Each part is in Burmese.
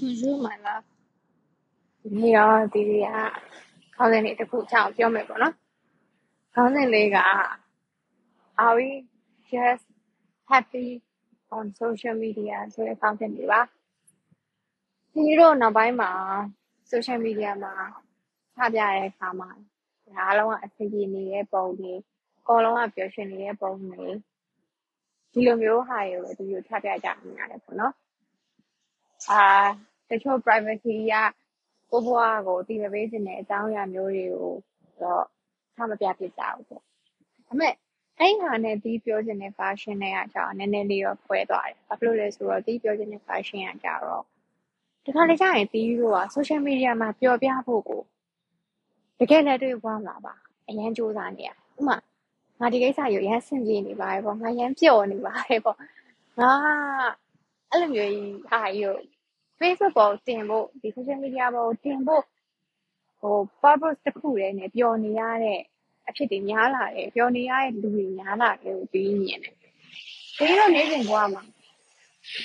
Bonjour my love ဒီနေ့ရောဒီကခေါင်းစဉ်လေးတစ်ခုအကြောင်းပြောမယ်ပေါ့နော်ခေါင်းစဉ်လေးက Are we just happy on social media ဆိုတဲ့ခေါင်းစဉ်လေးပါဒီတော့နောက်ပိုင်းမှာ social media မှာချပြရတဲ့အခါမှာဒါအလုံးကအဆင်ပြေနေတဲ့ပုံတွေအကုန်လုံးကပျော်ရွှင်နေတဲ့ပုံတွေဒီလိုမျိုးဟာတွေကိုဒီလိုချပြကြနေရတယ်ပေါ့နော် အာတချို့ privacy ကကိုယ့်ဘဝကိုအသိမပေးချင်တဲ့အကြောင်းအရာမျိုးတွေကိုတော့ချမပြဖြစ်ကြဘူးပေါ့။ဒါပေမဲ့အဲ့ဟာနဲ့တီးပြောချင်တဲ့ version နဲ့ကကျတော့နည်းနည်းလေးတော့ခွဲသွားတယ်။ဘာဖြစ်လို့လဲဆိုတော့တီးပြောချင်တဲ့ version ကကျတော့တခါလေကျရင်တီးတို့က social media မှာပျော်ပြဖို့ကိုတကယ်လက်တွေ့ဘဝမှာပါအရန်စူးစမ်းနေရ။ဥပမာငါဒီကိစ္စကိုအရန်ဆင်ပြေနေပါတယ်ပေါ့။ငါရမ်းပျော်နေပါတယ်ပေါ့။ငါ အဲ့လိုမျိုးကြီးဟာကြီးကို Facebook ပေါ်တင်ဖို့ဒီ social media ပေါ်တင်ဖို့ဟို purpose တစ်ခုတည်းနဲ့ပျော်နေရတဲ့အဖြစ်တွေများလာတယ်ပျော်နေရတဲ့လူတွေများလာတယ်ကိုပြီးမြင်တယ်။ဒီလိုနေစဉ်ဘဝမှာ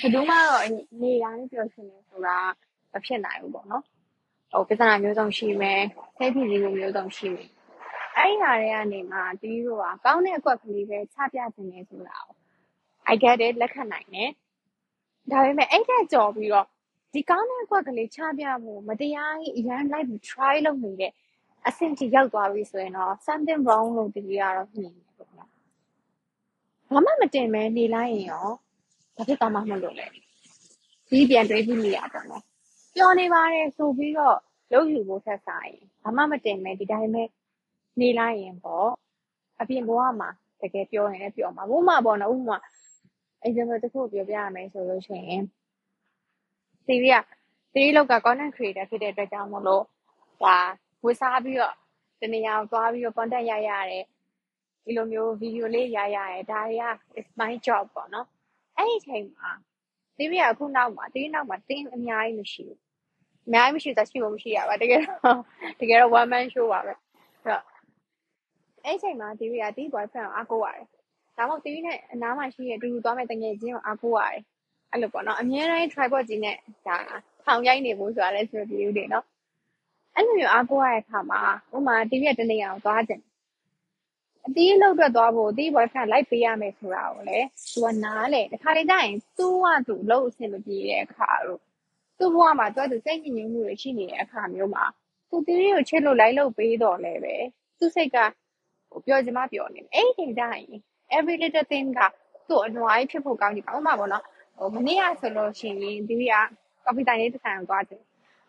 ဘယ်သူမှတော့နေတိုင်းပျော်ရွှင်နေဆိုတာမဖြစ်နိုင်ဘူးပေါ့နော်။ဟိုပြဿနာမျိုးစုံရှိမယ်။စိတ်ဖိစီးမှုမျိုးစုံရှိမယ်။အဲ့ဒီဟာတွေကနေမှတီးတို့ကကောင်းတဲ့အကွက်ကလေးပဲချပြခြင်းနေဆိုတာကို I get it လက်ခံနိုင်တယ်။ ဒါပေမဲ့အဲ့ထက်ကြော်ပြီးတော့ဒီကောင်းတဲ့အကွက်ကလေးချပြဖို့မတရားကြီးအရန်လိုက်ပြီး try လုပ်နေတဲ့အဆင့်ထိရောက်သွားပြီဆိုရင်တော့ something wrong လို့ဒီကြီးကတော့မြင်တယ်ပေါ့နော်။ဘာမှမတင်မဲနေလိုက်ရင်ရောဘာဖြစ်သွားမှမလို့လဲ။ဒီပြန်တွေးကြည့်မိရပါတော့။ပျော်နေပါတယ်ဆိုပြီးတော့လုပ်ယူဖို့ဆက်စားရင်ဘာမှမတင်မဲဒီတိုင်းပဲနေလိုက်ရင်ပေါ့အပြင်ဘဝမှာတကယ်ပြောရင်လည်းပြောမှာဘုမပေါ့နော်ဥပမာ example တစ်ခုပြောပြရမယ်ဆိုလို့ရှိရင်စီရီကစီရီလောက်က content creator ဖြစ်တဲ့အတွက်ကြောင့်မလို့ဒါဝေစားပြီးတော့တနေရာကိုသွားပြီးတော့ content ရရတယ်ဒီလိုမျိုး video လေးရရတယ်ဒါတွေက is my job ပေါ့နော်အဲ့ဒီအချိန်မှာစီရီကအခုနောက်မှာတီးနောက်မှာတင်းအများကြီးမရှိဘူးအများကြီးမရှိသက်ရှိဖို့မရှိရပါတကယ်တော့တကယ်တော့ one man show ပါပဲအဲ့တော့အဲ့ဒီအချိန်မှာတီးရီကတီး boyfriend ကိုအားကိုးရတယ် ဒါမှမဟုတ်တီးနဲ့အနားမှာရှိတဲ့အတူတူသွားမဲ့တငယ်ချင်းကိုအားကိုးရတယ်အဲ့လိုပေါ့နော်အများတိုင်း tripod ကြီးနဲ့ဒါထောင်ရိုက်နေဖို့ဆိုတာလည်းဆိုပြီးဦးတယ်နော်အဲ့လိုမျိုးအားကိုးရတဲ့အခါမှာဥမာ TV တနေရာကိုသွားကြတယ်အတီးလောက်တော့သွားဖို့အတီး boyfriend လိုက်ပေးရမယ်ဆိုတာကိုလေသူကနားလေတခါလေကျရင်သူ့ကသူ့လို့အဆင်မပြေတဲ့အခါတော့သူ့ဘဝမှာသူကသူစိတ်ညစ်ညူးမှုတွေရှိနေတဲ့အခါမျိုးမှာသူတီးကိုချစ်လို့လိုက်လို့ပေးတော့လေပဲသူ့စိတ်ကဟိုပြောချင်မှပြောနေတယ်အဲ့ဒီချိန်ကျရင် every little thing ကသူ့အနွားကြီးဖြစ်ဖို့ကောင်းနေပါဥမာပေါ့နော်ဟိုမနေ့ကဆိုလို့ရှိရင်ဒီကကော်ဖီတိုင်လေးတစ်ဆိုင်ကိုသွားတယ်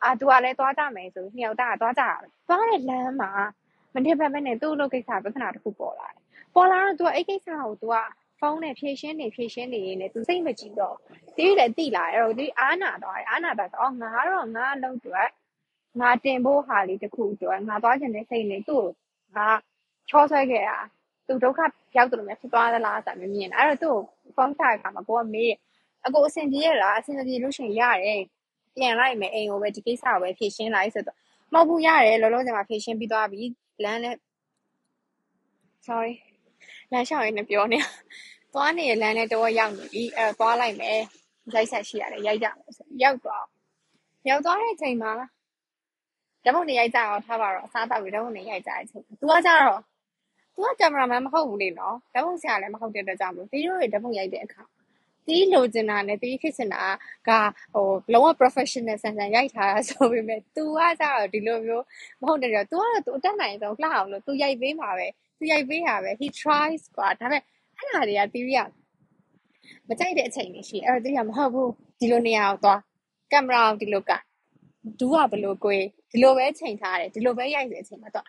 အာသူကလည်းသွားကြမယ်ဆိုနှစ်ယောက်သားကသွားကြတာပဲသွားတဲ့လမ်းမှာမနေ့ကမဲ့နဲ့သူ့လိုကိစ္စပြဿနာတစ်ခုပေါ်လာတယ်ပေါ်လာတော့သူကအဲ့ကိစ္စကိုသူကဖုန်းနဲ့ဖြည့်ရှင်းနေဖြည့်ရှင်းနေနေသူစိတ်မကြည့်တော့တီးလည်းတိလာအဲ့တော့ဒီအားနာတော့အားနာတော့အော်ငါတော့ငါအလုပ်တွေငါတင်ဖို့ဟာလေးတစ်ခုတော့ငါသွားချင်တဲ့စိတ်နဲ့သူ့ငါချောဆွဲခဲ့တာ သူဒုက္ခရောက်တယ်လို့များဖြစ်သွားသလားဆိုတာမြင်တယ်အဲ့တော့သူ့ဖုန်းထားတဲ့အခါမှာကိုကမေးအကိုအဆင်ပြေရလားအဆင်မပြေလို့ရှိရင်ရတယ်ပြန်လိုက်မယ်အိမ်ကိုပဲဒီကိစ္စကိုပဲဖြေရှင်းလိုက်ဆိုတော့မဟုတ်ဘူးရတယ်လောလောဆယ်မှာဖြေရှင်းပြီးသွားပြီလမ်းနဲ့ sorry လမ်းလျှောက်ရင်းနဲ့ပြောနေသွားနေလမ်းနဲ့တော့ရောက်နေပြီအဲသွားလိုက်မယ်ရိုက်ဆက်ရှိရတယ်ရိုက်ကြမယ်ဆိုရောက်သွားရောက်သွားတဲ့အချိန်မှာဓမ္မနေရိုက်ကြအောင်ထားပါတော့အစားတောက်ပြီးဓမ္မနေရိုက်ကြတဲ့အချိန် तू ကကြတော့ ။"သူက ကင်မရာမန်မဟုတ်ဘူးလေနော်။ဓာတ်ပုံဆရာလည်း မဟုတ်တဲ့အတွက်ကြောင့်မို့ သီးတို့တွေ ဓာတ်ပုံရိုက်တဲ့အခါ သီးလိုချင်တာနဲ့ သီးဖြစ်ချင်တာက လုံးဝ Professional ဆန်ဆန် ရိုက်ထားတာဆိုပေမယ့် သူကကျတော့ ဒီလိုမျိုး မဟုတ်တဲ့အတွက် သူကတော့ သူအတတ်နိုင်ဆုံး လှအောင်လို့ သူရိုက်ပေးမှာပဲ။သူရိုက်ပေးတာပဲ။ He tries ကွာ။ဒါပေမယ့် အဲဒါတွေက သီးက မကြိုက်တဲ့အချိန်တွေရှိတယ်။အဲဒီတော့ သီးက မဟုတ်ဘူး။ဒီလိုနေရာကိုသွား။ကင်မရာကို ဒီလိုကိုင်။ဒူးက ဘယ်လိုကွေး။ဒီလိုပဲ ချိန်ထားတယ်။ဒီလိုပဲ ရိုက်ဆိုတဲ့အချိန်မှာ သူက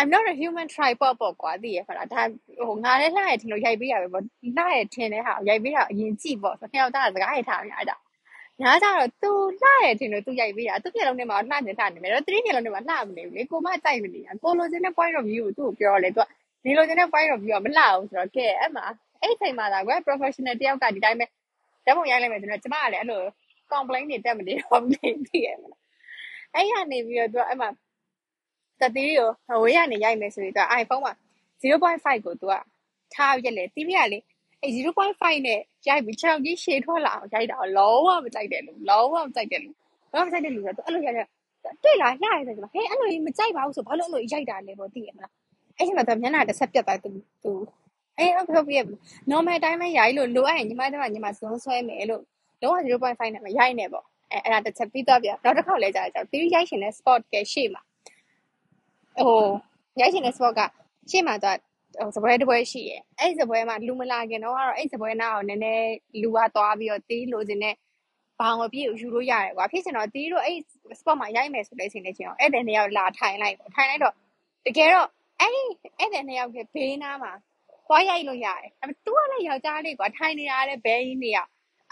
I'm not a human tripod ပေါ့ကွာသိရခလားဒါဟိုငါလည်းလှရထင်လို့ရိုက်ပေးရပဲပေါ့လှရထင်တဲ့ဟာရိုက်ပေးတာအရင်ကြည့်ပေါ့ဆိုနှစ်ယောက်သားစကားရထားများကြညာကြတော့ तू လှရထင်လို့ तू ရိုက်ပေးတာသူ့မျက်လုံးထဲမှာလှနေလှနေမယ်တော့3မျက်လုံးထဲမှာလှမနေဘူးလေကိုမကြိုက်မနေတာကိုလိုချင်တဲ့ point of view ကိုသူ့ကိုပြောလေ तू နေလိုချင်တဲ့ point of view ကမလှဘူးဆိုတော့ကဲအဲ့မှာအဲ့ချိန်မှာဒါကွယ် professional တယောက်ကဒီတိုင်းပဲဓာတ်ပုံရိုက်လိုက်မယ်ဆိုတော့ကျမကလည်းအဲ့လို complain တွေတက်မနေတော့ဘူးသိရမလားအဲ့ရနေပြီးတော့ तू အဲ့မှာ တတိကိုဝေးရနေရိုက်မယ်ဆိုပြီးတော့ iPhone မှာ0.5ကို तू ကထားရက်လေတီးပြလေအဲ့0.5နဲ့ရိုက်ပြီး6ကြီးရှည်ထွက်လာအောင်ရိုက်တာလုံးဝမကြိုက်တယ်လို့လုံးဝမကြိုက်တယ်လို့ဘာမှမကြိုက်တယ်လို့ဆိုတော့အဲ့လိုရိုက်ရတွေ့လားညရတယ်ဆိုတော့ဟဲ့အဲ့လိုမကြိုက်ပါဘူးဆိုဘာလို့အဲ့လိုရိုက်တာလဲပေါ့သိရမလားအဲ့ဒီမှာတော့မျက်နှာတစ်ဆက်ပြတ်သွားသူသူအေးဟုတ်ဟုတ်ပြီ normal အတိုင်းပဲရိုက်လို့လိုအပ်ရင်ညီမတို့ကညီမဇွန်းဆွဲမယ်လို့လုံးဝ0.5နဲ့မရိုက်နဲ့ပေါ့အဲအဲ့ဒါတစ်ချက်ပြီးတော့ပြနောက်တစ်ခေါက်လဲကြာကြာတီးရိုက်ရှင်တဲ့ spot ကရှေ့မှာ ဟိုရိုက်ရှင်တဲ့ spot ကရှေ့မှာတော့ဟိုစပွဲတစ်ပွဲရှိရဲ့အဲ့စပွဲမှာလူမလာခင်တော့ကတော့အဲ့စပွဲနားကိုနည်းနည်းလူကသွားပြီးတော့တီးလိုချင်တဲ့ဘောင်အပြည့်ကိုယူလို့ရတယ်ကွာဖြစ်ချင်တော့တီးတို့အဲ့ spot မှာရိုက်မယ်ဆိုတဲ့အချိန်လေးချင်းအောင်အဲ့တဲ့နှစ်ယောက်လာထိုင်လိုက်ပေါ့ထိုင်လိုက်တော့တကယ်တော့အဲ့အဲ့တဲ့နှစ်ယောက်ကဘေးနားမှာသွားရိုက်လို့ရတယ်ဒါပေမဲ့ तू ကလည်းယောက်ျားလေးကွာထိုင်နေရတဲ့ဘဲကြီးနေရ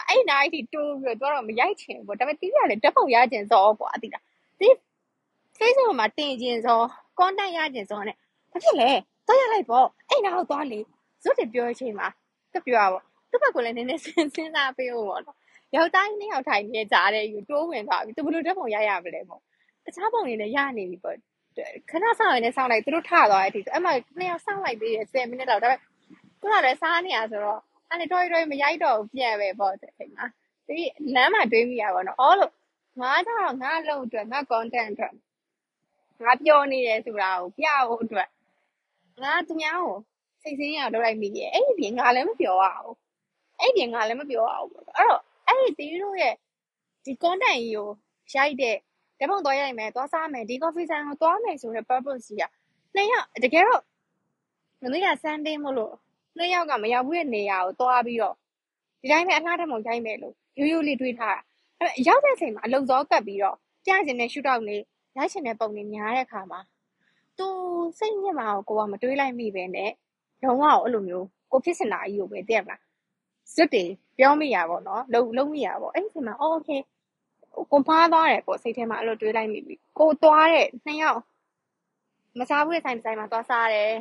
အဲ့နားကြီးတိုးပြီးတော့ तू ကတော့မရိုက်ချင်ဘူးဒါပေမဲ့တီးရလည်းတက်ပုံရချင်စောကွာတိလားတီး Facebook မှာတင်ချင်စော content ရချင်စောနဲ့ဘာဖြစ်လဲသွားရလိုက်ပေါ့အဲ့နားကိုသွားလေဇွတ်တယ်ပြောအချိန်မှာသူပြောပါပေါ့သူ့ဘက်ကလည်းနည်းနည်းစဉ်းစားပေးဖို့ပေါ့နော်ယောက်ျားကြီးနှစ်ယောက်ထိုင်နေကြတဲ့ယူတိုးဝင်သွားပြီသူဘယ်လိုတက်ပုံရရမလဲပေါ့တခြားပုံတွေလည်းရနေပြီပေါ့ခဏဆောင်ရနေဆောင်လိုက်သူတို့ထသွားတဲ့အထိအဲ့မှာနှစ်ယောက်ဆောင်လိုက်သေးတယ်10မိနစ်လောက်ဒါပေမဲ့သူကလည်းစားနေရဆိုတော့အဲ့လေတော်တော်မရိုက်တော့ဘူးပြန်ပဲပေါ့တဲ့အိမ်မှာဒီလမ်းမှာတွေးမိရပါတော့အော်လို့ငါတော့ငါလုံးအတွက်ငါ content အတွက် ငါပြောနေတယ်ဆိုတာကိုပြဖို့အတွက်ငါသူများကိုစိတ်ဆင်းရအောင်လုပ်လိုက်မိရဲ့အဲ့ဒီပြင်ငါလည်းမပြောရအောင်အဲ့ဒီပြင်ငါလည်းမပြောရအောင်ပေါ့အဲ့တော့အဲ့ဒီတီးတို့ရဲ့ဒီ content ကြီးကိုရိုက်တဲ့တပုံသွားရိုက်မယ်သွားစားမယ်ဒီ coffee ဆိုင်ကိုသွားမယ်ဆိုတဲ့ purpose ကြီးကနှစ်ယောက်တကယ်တော့မနေ့က Sunday မို့လို့နှစ်ယောက်ကမရောက်ဘူးတဲ့နေရာကိုသွားပြီးတော့ဒီတိုင်းပဲအလားတမောရိုက်မယ်လို့ရိုးရိုးလေးတွေးထားတာအဲ့ရောက်တဲ့အချိန်မှာအလုံစောကပ်ပြီးတော့ကြားကျင်တဲ့ shoot out လေး ရိုက်ချင်တဲ့ပုံတွေများတဲ့အခါမှာသူစိတ်ညစ်မှာကိုကမတွေးလိုက်မိပဲနဲ့လုံးဝအဲ့လိုမျိုးကိုဖြစ်စင်တာကြီးကိုပဲတည့်ရမလားစွတ်တယ်ပြောမိရပါတော့နော်လုံးလုံးမိရပါအဲ့ဒီအချိန်မှာအော်โอเคကိုဖားသွားတယ်ပေါ့စိတ်ထဲမှာအဲ့လိုတွေးလိုက်မိပြီကိုသွားတဲ့နှစ်ယောက်မစားဘူးတဲ့ဆိုင်ဆိုင်မှာသွားစားတယ်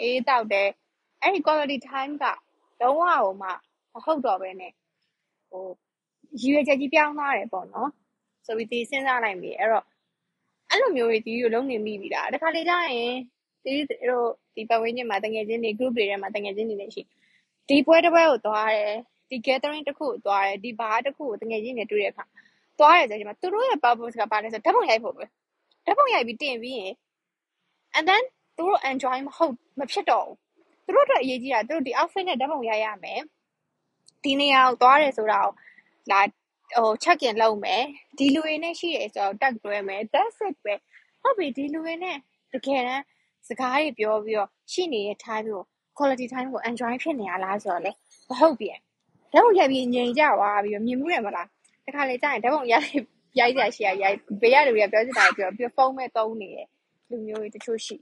အေးတောက်တယ်အဲ့ဒီ quality time ကလုံးဝဟိုမှမဟုတ်တော့ဘဲနဲ့ဟိုရည်ရွယ်ချက်ကြီးပြောင်းသွားတယ်ပေါ့နော်ဆိုပြီးဒီစဉ်းစားလိုက်ပြီအဲ့တော့ အဲ့လိုမျိုးတွေဒီလိုလုံးနေမိပြီလားတခါလေကြာရင်ဒီတို့ဒီပတ်ဝန်းကျင်မှာတငယ်ချင်းတွေ group တွေထဲမှာတငယ်ချင်းတွေလည်းရှိဒီပွဲတစ်ပွဲကိုသွားတယ်ဒီ gathering တစ်ခုကိုသွားတယ်ဒီ bar တစ်ခုကိုတငယ်ချင်းတွေတွေ့တဲ့အခါသွားတယ်ဆိုရင်သူတို့ရဲ့ purpose ကဘာလဲဆိုဓာတ်ပုံရိုက်ဖို့ပဲဓာတ်ပုံရိုက်ပြီးတင်ပြီးရင် and then သူတို့ enjoy မဟုတ်မဖြစ်တော့ဘူးသူတို့အတွက်အရေးကြီးတာသူတို့ဒီ outfit နဲ့ဓာတ်ပုံရိုက်ရမယ်ဒီနေရာကိုသွားတယ်ဆိုတာကိုလာ ဟို check in လုပ်မယ်ဒီလူတွေနဲ့ရှိတယ်ဆိုတော့ tag တွဲမယ် that's it ပဲဟုတ်ပြီဒီလူတွေနဲ့တကယ်တမ်းစကားတွေပြောပြီးတော့ရှိနေတဲ့ time ကို quality time ကို enjoy ဖြစ်နေရလားဆိုတော့လေမဟုတ်ပြန်ဓာတ်ပုံရိုက်ပြီးငြိမ်ကြွားပြီးတော့မြင်မှုရမလားတခါလေကြာရင်ဓာတ်ပုံရိုက်ရိုက်ကြရှိရရိုက်ဘေးရလူတွေကပြောစစ်တာပြောပြီးဖုန်းမဲ့တုံးနေတယ်လူမျိုးတွေတချို့ရှိ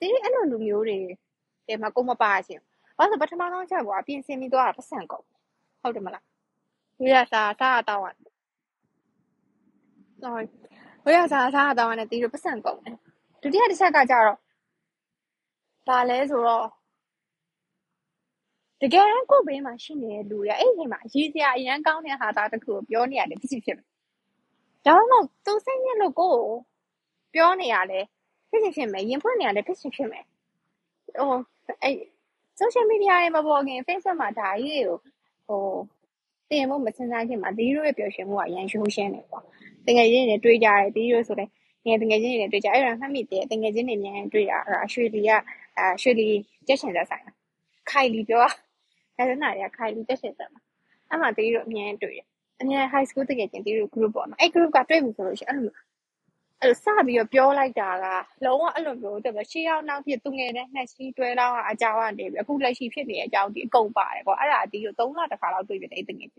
တေးအဲ့လိုလူမျိုးတွေဒီမှာကိုမပါချင်းဘာလို့ပထမဆုံးချက်ကွာပြင်ဆင်ပြီးသွားတာပတ်စံကုန်ဟုတ်တယ်မလားဝေး ရစားစားတော့ sorry ဝေးရစားစားတော့နဲ့တီးတော့ပတ်စံကုန်တယ်ဒုတိယတစ်ချက်ကကြတော့ဒါလဲဆိုတော့တကယ်တမ်းကိုယ်ဘေးမှာရှိနေတဲ့လူတွေအဲ့ဒီအချိန်မှာရေးစရာအရန်ကောင်းတဲ့ဟာသားတစ်ခုကိုပြောနေရတယ်ဖြစ်ဖြစ်ဖြစ်ဒါမှမဟုတ်သူစိတ်ညစ်လို့ကိုယ်ပြောနေရလဲဖြစ်ဖြစ်ဖြစ်မယ်ရင်ဖွင့်နေရလဲဖြစ်ဖြစ်ဖြစ်မယ်ဟိုအဲ့ social media ရဲ့မပေါ်ခင် Facebook မှာဒါကြီးကိုဟို တင်ဖို့မစင်စားခင်မှာဒီလိုရဲ့ပျော်ရွှင်မှုကရန်ရှိုးရှင်းနေပေါ့တကယ်ချင်းတွေတွေးကြတယ်ဒီလိုဆိုလဲငယ်တကယ်ချင်းတွေတွေ့ကြအဲ့ဒါမှတ်မိတယ်တကယ်ချင်းတွေမြန်တွေ့တာအဲ့ဒါရွှေလီကအဲရွှေလီကျက်ရှင်သက်ဆိုင်ခိုင်လီပြောအဲ့ဒါနာရခိုင်လီကျက်ရှင်သက်မှာအဲ့မှာတီးတို့အမြန်တွေ့တယ်အမြန် high school တကယ်ချင်းတီးတို့ group ပေါ့နော်အဲ့ group ကတွေ့ပြီဆိုလို့ရှိရင်အဲ့လို အဲ့လိုစပြီးတော့ပြောလိုက်တာကလုံးဝအဲ့လိုမျိုးတကယ်ရှေးရောက်နောက်ဖြစ်သူငယ်တဲ့နှစ်စီးတွဲလောက်အကြောင်းကနေပြီအခုလက်ရှိဖြစ်နေတဲ့အကြောင်းဒီအကုန်ပါတယ်ပေါ့အဲ့ဒါအတီးတို့3လတစ်ခါလောက်တွေ့ပြီတဲ့တကယ်ချင်း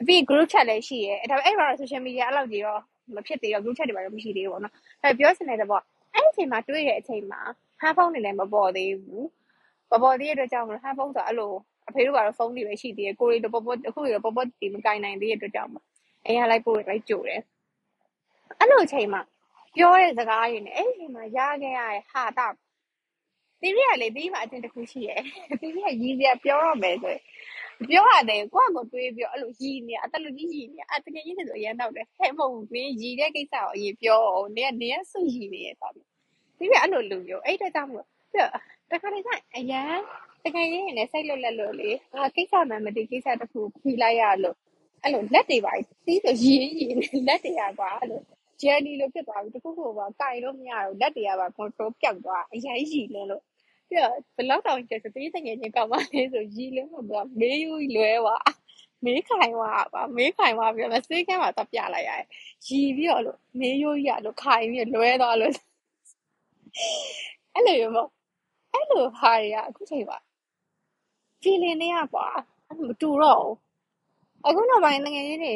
အပြီး group chat လည်းရှိရဲဒါပေမဲ့အဲ့မှာတော့ social media အဲ့လောက်ကြီးတော့မဖြစ်သေးတော့ group chat တွေပါတော့မရှိသေးဘူးပေါ့နော်အဲပြောစင်တဲ့ပေါ့အဲ့ဒီအချိန်မှာတွေ့တဲ့အချိန်မှာဟာဖုန်းတွေလည်းမပေါ်သေးဘူးမပေါ်သေးတဲ့အတွက်ကြောင့်မလို့ဟာဖုန်းဆိုအဲ့လိုအဖေတို့ကတော့ဖုန်းတွေပဲရှိသေးတယ်ကိုရီတို့ပေါ်ပေါ်အခုတွေပေါ်ပေါ်တီမကင်နိုင်သေးတဲ့အတွက်ကြောင့်မအဲ့ရလိုက်ပို့လိုက်ကြိုတယ် အဲ့လိုအချိန်မှာပြောတဲ့စကားတွေနဲ့အဲ့ဒီအချိန်မှာရခဲ့ရတဲ့ဟာတာတီးရီကလေတီးမှာအတင်တစ်ခုရှိရဲ့တီးရီကရည်စရာပြောရမယ်ဆိုရင်ပြောရတယ်ကိုယ့်ကိုတွေးပြီးအဲ့လိုရည်နေအတလူကြီးရည်နေအတကယ်ကြီးဆိုအရင်တော့တယ်ဟဲ့မဟုတ်ဘူးနင်းရည်တဲ့ကိစ္စကိုအရင်ပြောအောင်နင်းကနေရစွရည်နေရတာပြီဒီပြအဲ့လိုလူမျိုးအဲ့တဲ့ကြောင့်မို့ပြတခါတည်းကျအရန်တကယ်ရင်းနဲ့စိတ်လွတ်လက်လို့လေငါကိစ္စမှန်မသိကိစ္စတစ်ခုခွေလိုက်ရလို့အဲ့လိုလက်တွေပါတီးဆိုရင်းရင်းလက်တွေကကွာအဲ့လို journey လို့ဖြစ်သွားပြီတခုခုကကင်လို့မရတော့လက်တွေကပါ control ပျောက်သွားအရင်ရည်လွန်းလို့ပြီးတော့ဘလောက်တောင်ကျစတေးတငယ်ချင်းကောက်မှလဲဆိုရည်လွန်းလို့မေးယူလွဲသွားမေးခိုင်သွားပါမေးခိုင်သွားပြီးတော့စေးကဲမှာတော့ပြလိုက်ရတယ်ရည်ပြီးတော့လို့မေးယူရလို့ခိုင်ပြီးလွဲသွားလို့အဲ့လိုမျိုးအဲ့လိုဟာရအခုချိန်ပါ feeling တွေကကွာမတူတော့ဘူးအခုနောက်ပိုင်းငယ်ချင်းတွေ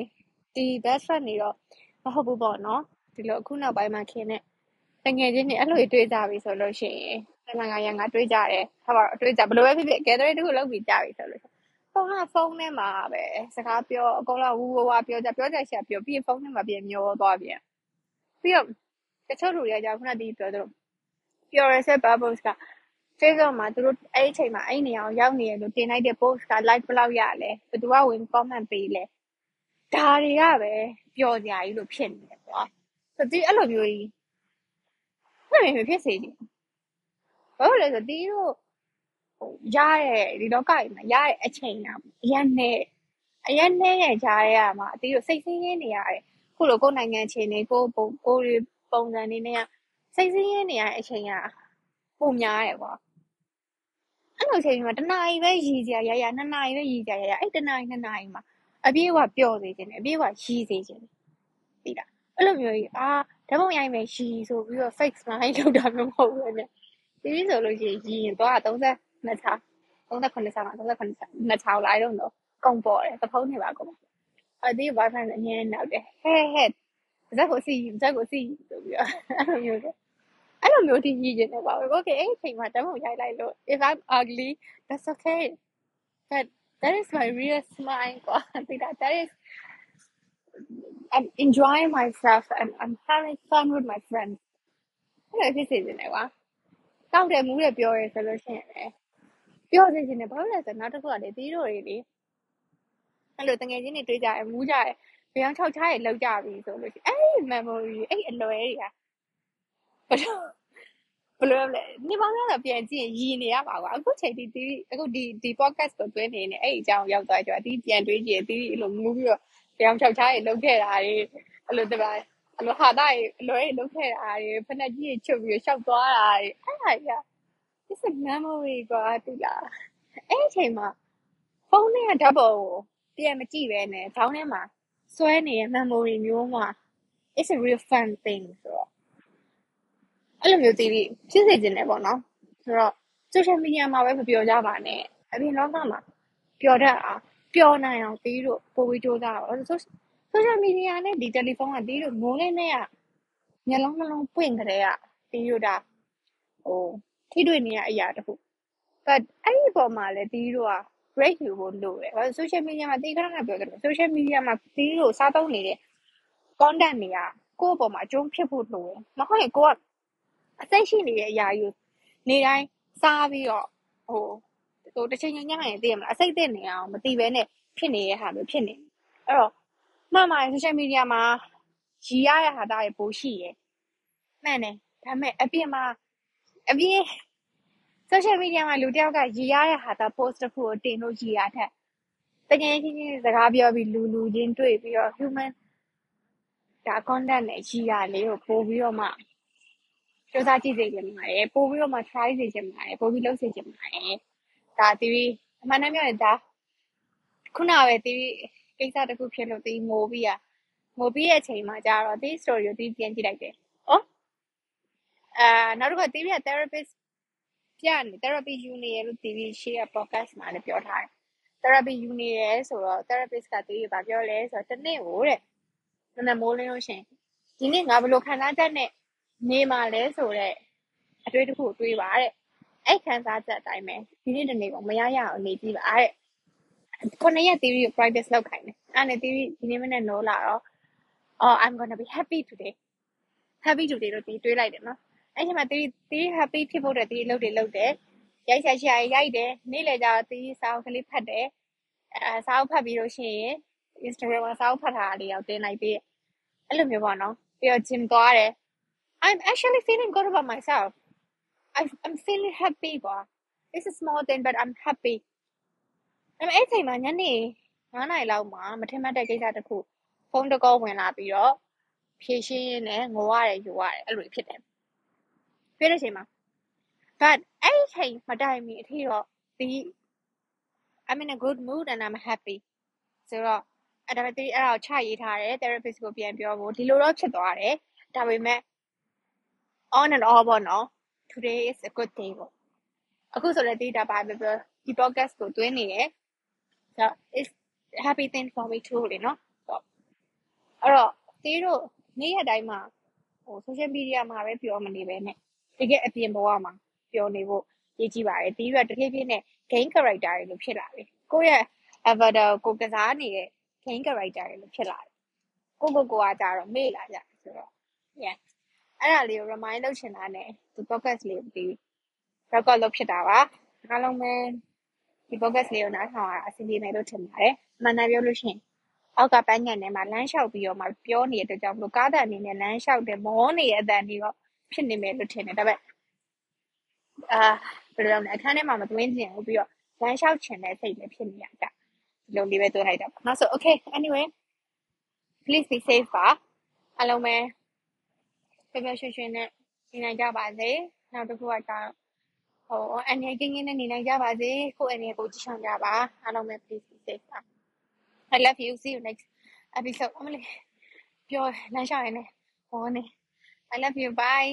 ဒီ best friend တွေတော့မဟုတ်ဘူးပေါ့နော် ဒီလိုအခုနောက်ပိုင်းမှာခင်တဲ့ငယ်ချင်းတွေအဲ့လိုတွေးကြပြီဆိုလို့ရှိရင်တမန်ကရန်ကတွေးကြတယ်ဟာပါတွေးကြဘယ်လိုပဲဖြစ်ဖြစ် gathering တခုလုပ်ပြီးကြပြီဆိုလို့ရှိရင်ဖုန်းကဖုန်းထဲမှာပဲစကားပြောအကုန်လုံးဝူဝါပြောကြပြောကြရှာပြောပြီးဖုန်းထဲမှာပြန်မျောသွားပြန်ပြီးတော့တချို့လူတွေကကြာခုနကဒီပြောသလိုပြောရတဲ့ bubbles က Facebook မှာသူတို့အဲ့ဒီအချိန်မှာအဲ့ဒီနေရာကိုရောက်နေရလို့တင်လိုက်တဲ့ post က like ဘယ်လောက်ရလဲဘယ်သူကဝင် comment ပေးလဲဒါတွေကပဲပျော်စရာကြီးလို့ဖြစ်နေတယ်ကွာ ဆိုတော့ဒီအဲ့လိုမျိုးကြီးအဲ့လိုမျိုးဖြစ်စေချင်ဘာလို့လဲဆိုတော့ဒီတို့ဟိုရတဲ့ဒီလောကကြီးမှာရတဲ့အချိန်ကအရင်နဲ့အရင်နဲ့ရကြရမှာဒီတို့စိတ်ဆင်းရဲနေရတယ်ခုလိုကိုယ်နိုင်ငံခြေနေကိုပုံကိုယ်ပုံစံနေနဲ့စိတ်ဆင်းရဲနေရတဲ့အချိန်ကပုံများတယ်ကွာအဲ့လိုချိန်မှာတနားရီပဲရည်ကြရရနှစ်နာရီပဲရည်ကြရရအဲ့တနားရီနှစ်နာရီမှာအပြည့်အဝပျော်စေခြင်းနဲ့အပြည့်အဝရည်စေခြင်းသိလား အဲ့လိုမျိုးကြီးအာဓာတ်ပုံရိုက်မယ်ရည်ဆိုပြီးတော့ fake smile လုပ်တာမျိုးမဟုတ်ဘူးနဲ့ဒီလိုဆိုလို့ရှိရင်ရည်ရင်တော့32ချာ38ချာမှာ38ချာနှစ်ချာလိုက်တော့တော့ကုန်ပေါ်တယ်သဖုံးနေပါကုန်အဲ့ဒီ boyfriend အငင်းနောက်တယ်ဟဲဟဲဇက်ကိုစီဇက်ကိုစီဆိုပြီးတော့အဲ့လိုမျိုးအဲ့လိုမျိုးထိရည်ကျင်နေပါဘူး okay အဲ့အချိန်မှာဓာတ်ပုံရိုက်လိုက်လို့ if i'm ugly that's okay but that is my real smile ကွာသိတာ that is I'm enjoying myself and I'm having fun with my friends အဲ့လိုဖြစ်စေချင်တယ်ကွာတောက်တယ်မူးတယ်ပြောရဲဆိုလို့ရှိရင်လည်းပြောစေချင်တယ်ဘာလို့လဲဆိုတော့နောက်တစ်ခုကလေတီးတို့တွေလေအဲ့လိုတငယ်ချင်းတွေတွေ့ကြရမူးကြရဗျောင်းချောက်ချားရလောက်ကြပြီဆိုလို့ရှိရင်အဲ့ memory အဲ့အလွယ်တွေကဘယ်လိုဘယ်လိုလဲနေပေါင်းများတော့ပြန်ကြည့်ရင်ရည်နေရပါကွာအခုချိန်ဒီဒီအခုဒီဒီ podcast ကိုတွင်းနေနေအဲ့အကြောင်းရောက်သွားကြတော့ဒီပြန်တွေးကြည့်ဒီအဲ့လိုမူးပြီးတော့ ဗျောင်းချောက်ချားရလောက်ခဲ့တာတွေအဲ့လိုတပါအဲ့လိုဟာတာရအလွယ်လောက်ခဲ့တာတွေဖက်နှက်ကြီးရချုပ်ပြီးရှောက်သွားတာတွေအဲ့ဟာကြီး it's a memory ကွာတူလားအဲ့အချိန်မှာဖုန်းထဲကဓာတ်ပုံကိုပြန်မကြည့်ပဲနဲ့ခေါင်းထဲမှာစွဲနေတဲ့ memory မျိုးမှာ it's a real fun thing ဆိုတော့အဲ့လိုမျိုးတီးပြီးဖြစ်စေချင်တယ်ပေါ့နော်ဆိုတော့ social media မှာပဲမပြောကြပါနဲ့အပြင်လောကမှာပျော်တတ်အောင် ပျော်နိုင်အောင်တီးတို့ပို့ပြီးကြိုးစားတော့ social media နဲ့ဒီတယ်လီဖုန်းကတီးတို့မိုးလေးနဲ့ကမျက်လုံးနှလုံးပွင့်ကြတဲ့ကတီးတို့ဒါဟိုထိတွေ့နေရအရာတခု but အဲ့ဒီပေါ်မှာလည်းတီးတို့က break ယူဖို့လိုတယ်။ဘာလို့ social media မှာတီးခဏခဏပြောတယ် social media မှာတီးတို့စားသုံးနေတဲ့ content တွေကကိုယ့်အပေါ်မှာအကျုံးဖြစ်ဖို့လိုတယ်။မဟုတ်ရင်ကိုကအစိတ်ရှိနေတဲ့အရာကြီးကိုနေတိုင်းစားပြီးတော့ဟို ဟိုတစ်ချိန်ချိန်ညရင်သိရမလားအစိတ်သိနေအောင်မသိဘဲနဲ့ဖြစ်နေတဲ့ဟာမျိုးဖြစ်နေ။အဲ့တော့မှန်ပါတယ် social media မှာရည်ရတဲ့ဟာတာတွေပိုရှိရယ်။မှန်တယ်။ဒါပေမဲ့အပြင်မှာအပြင် social media မှာလူတယောက်ကရည်ရတဲ့ဟာတာ post တစ်ခုကိုတင်လို့ရည်ရထက်တကယ်ချင်းချင်းစကားပြောပြီးလူလူချင်းတွေ့ပြီးတော့ human ဒါ content နဲ့ရည်ရလေးကိုပို့ပြီးတော့မှစူးစမ်းကြည့်စေချင်ပါတယ်ပို့ပြီးတော့မှ try စေချင်ပါတယ်ပို့ပြီးလုပ်စေချင်ပါတယ် ဒါတီးအမှန်တမ်းပြောရင်ဒါခုနပဲတီးကိစ္စတစ်ခုဖြစ်လို့တီးငိုပြီးอ่ะငိုပြီးရဲ့အချိန်မှာကြာတော့တီး story ကိုတီးပြန်ကြည့်လိုက်တယ်။အော်အာနောက်တစ်ခါတီးပြ therapist ပြနေ therapy ယူနေရလို့တီးပြီးရှေ့က podcast မှာလည်းပြောထားတယ်။ therapy ယူနေရဆိုတော့ therapist ကတီးဘာပြောလဲဆိုတော့တစ်နေ့ကိုတဲ့မနက်မိုးလင်းလို့ရှင်ဒီနေ့ငါဘယ်လိုခံစားချက်နဲ့နေမှာလဲဆိုတော့အတွေ့တစ်ခုတွေးပါတဲ့ အဲ့ခံစားချက်အတိုင်းပဲဒီနေ့တနေ့ကမရရအောင်နေကြည့်ပါတဲ့ခုနှစ်ရက် theory ကို practice လုပ်ခိုင်းတယ်အဲ့နဲ့ theory ဒီနေ့မနေ့နိုးလာတော့ oh i'm going to be happy today happy today လို့ဒီတွေးလိုက်တယ်နော်အဲ့ချိန်မှာ theory theory happy ဖြစ်ဖို့တဲ့ theory လုပ်တယ်လုပ်တယ်ရိုက်ချာချာရိုက်တယ်နေ့လေကျတော့ theory စာအုပ်ကလေးဖတ်တယ်အဲစာအုပ်ဖတ်ပြီးလို့ရှိရင် Instagram မှာစာအုပ်ဖတ်ထားတာလေးရောက်တင်လိုက်ပြီးအဲ့လိုမျိုးပေါ့နော်ပြီးတော့ gym သွားတယ် I'm actually feeling good about myself I I'm feeling happy ကွာ it's a small thing but I'm happy အဲ့မဲ့အဲ့ချိန်မှာညနေ9နာရီလောက်မှာမထင်မှတ်တဲ့ကိစ္စတစ်ခုဖုန်းတကောဝင်လာပြီးတော့ဖြည့်ရှင်းရင်းနဲ့ငိုရတယ်ယူရတယ်အဲ့လိုဖြစ်တယ်ဖြစ်တဲ့ချိန်မှာ but အဲ့ဒီချိန်မတိုင်မီအထိတော့ဒီ I'm in a good mood and I'm happy ဆိုတော့အဲ့ဒါပဲဒီအဲ့ဒါကိုချရေးထားတယ် therapist ကိုပြန်ပြောဖို့ဒီလိုတော့ဖြစ်သွားတယ်ဒါပေမဲ့ on and off ပေါ့နော် today is a good day ပေါ့အခုဆိုလည်းဒီတာပါပဲပြောဒီ podcast ကိုတွင်းနေတယ်ဆိုတော့ it's happy thing for me too လေနော်ဆိုတော့အဲ့တော့တီးတို့နေ့ရက်တိုင်းမှာဟို social media မှာပဲပြောမနေပဲနဲ့တကယ်အပြင်ဘဝမှာပြောနေဖို့ရေးကြည့်ပါတယ်တီးရတဖြည်းဖြည်းနဲ့ game character တွေလို့ဖြစ်လာပြီကိုယ့်ရဲ့ avatar ကိုကစားနေတဲ့ game character တွေလို့ဖြစ်လာတယ်ကိုကိုကိုကကြတော့မေ့လာကြတယ်ဆိုတော့ yeah အဲ့ဒါလေးကို remind လုပ်ချင်တာနဲ့ဒီ podcast လေးကိုဒီ record လုပ်ဖြစ်တာပါအားလုံးပဲဒီ podcast လေးကိုနားထောင်ရတာအဆင်ပြေမယ်လို့ထင်ပါတယ်မှန်တယ်ပြောလို့ရှိရင်အောက်ကပန်းညံထဲမှာလမ်းလျှောက်ပြီးတော့မှပြောနေတဲ့အတွက်ကြောင့်မလို့ကားတန်အနေနဲ့လမ်းလျှောက်တယ်မောနေတဲ့အတန်တွေတော့ဖြစ်နေမယ်လို့ထင်တယ်ဒါပေမဲ့အာဘယ်လိုလဲအခန်းထဲမှာမသွင်းချင်ဘူးပြီးတော့လမ်းလျှောက်ချင်တဲ့စိတ်လည်းဖြစ်နေရကြဒီလိုလေးပဲသွင်းလိုက်တာပါနောက်ဆို okay anyway please be safe ပါအားလုံးပဲ ပျော်ပျော်ရွှင်ရွှင်နဲ့နေနိုင်ကြပါစေနောက်တစ်ခုကကျတော့ဟိုအနေကင်းကင်းနဲ့နေနိုင်ကြပါစေကိုယ့်အနေကိုကြည့်ဆောင်ကြပါအားလုံးပဲ please be safe ပါ I love you see you next episode အမလေးပြောလမ်းလျှောက်ရနေဟောနေ I love you bye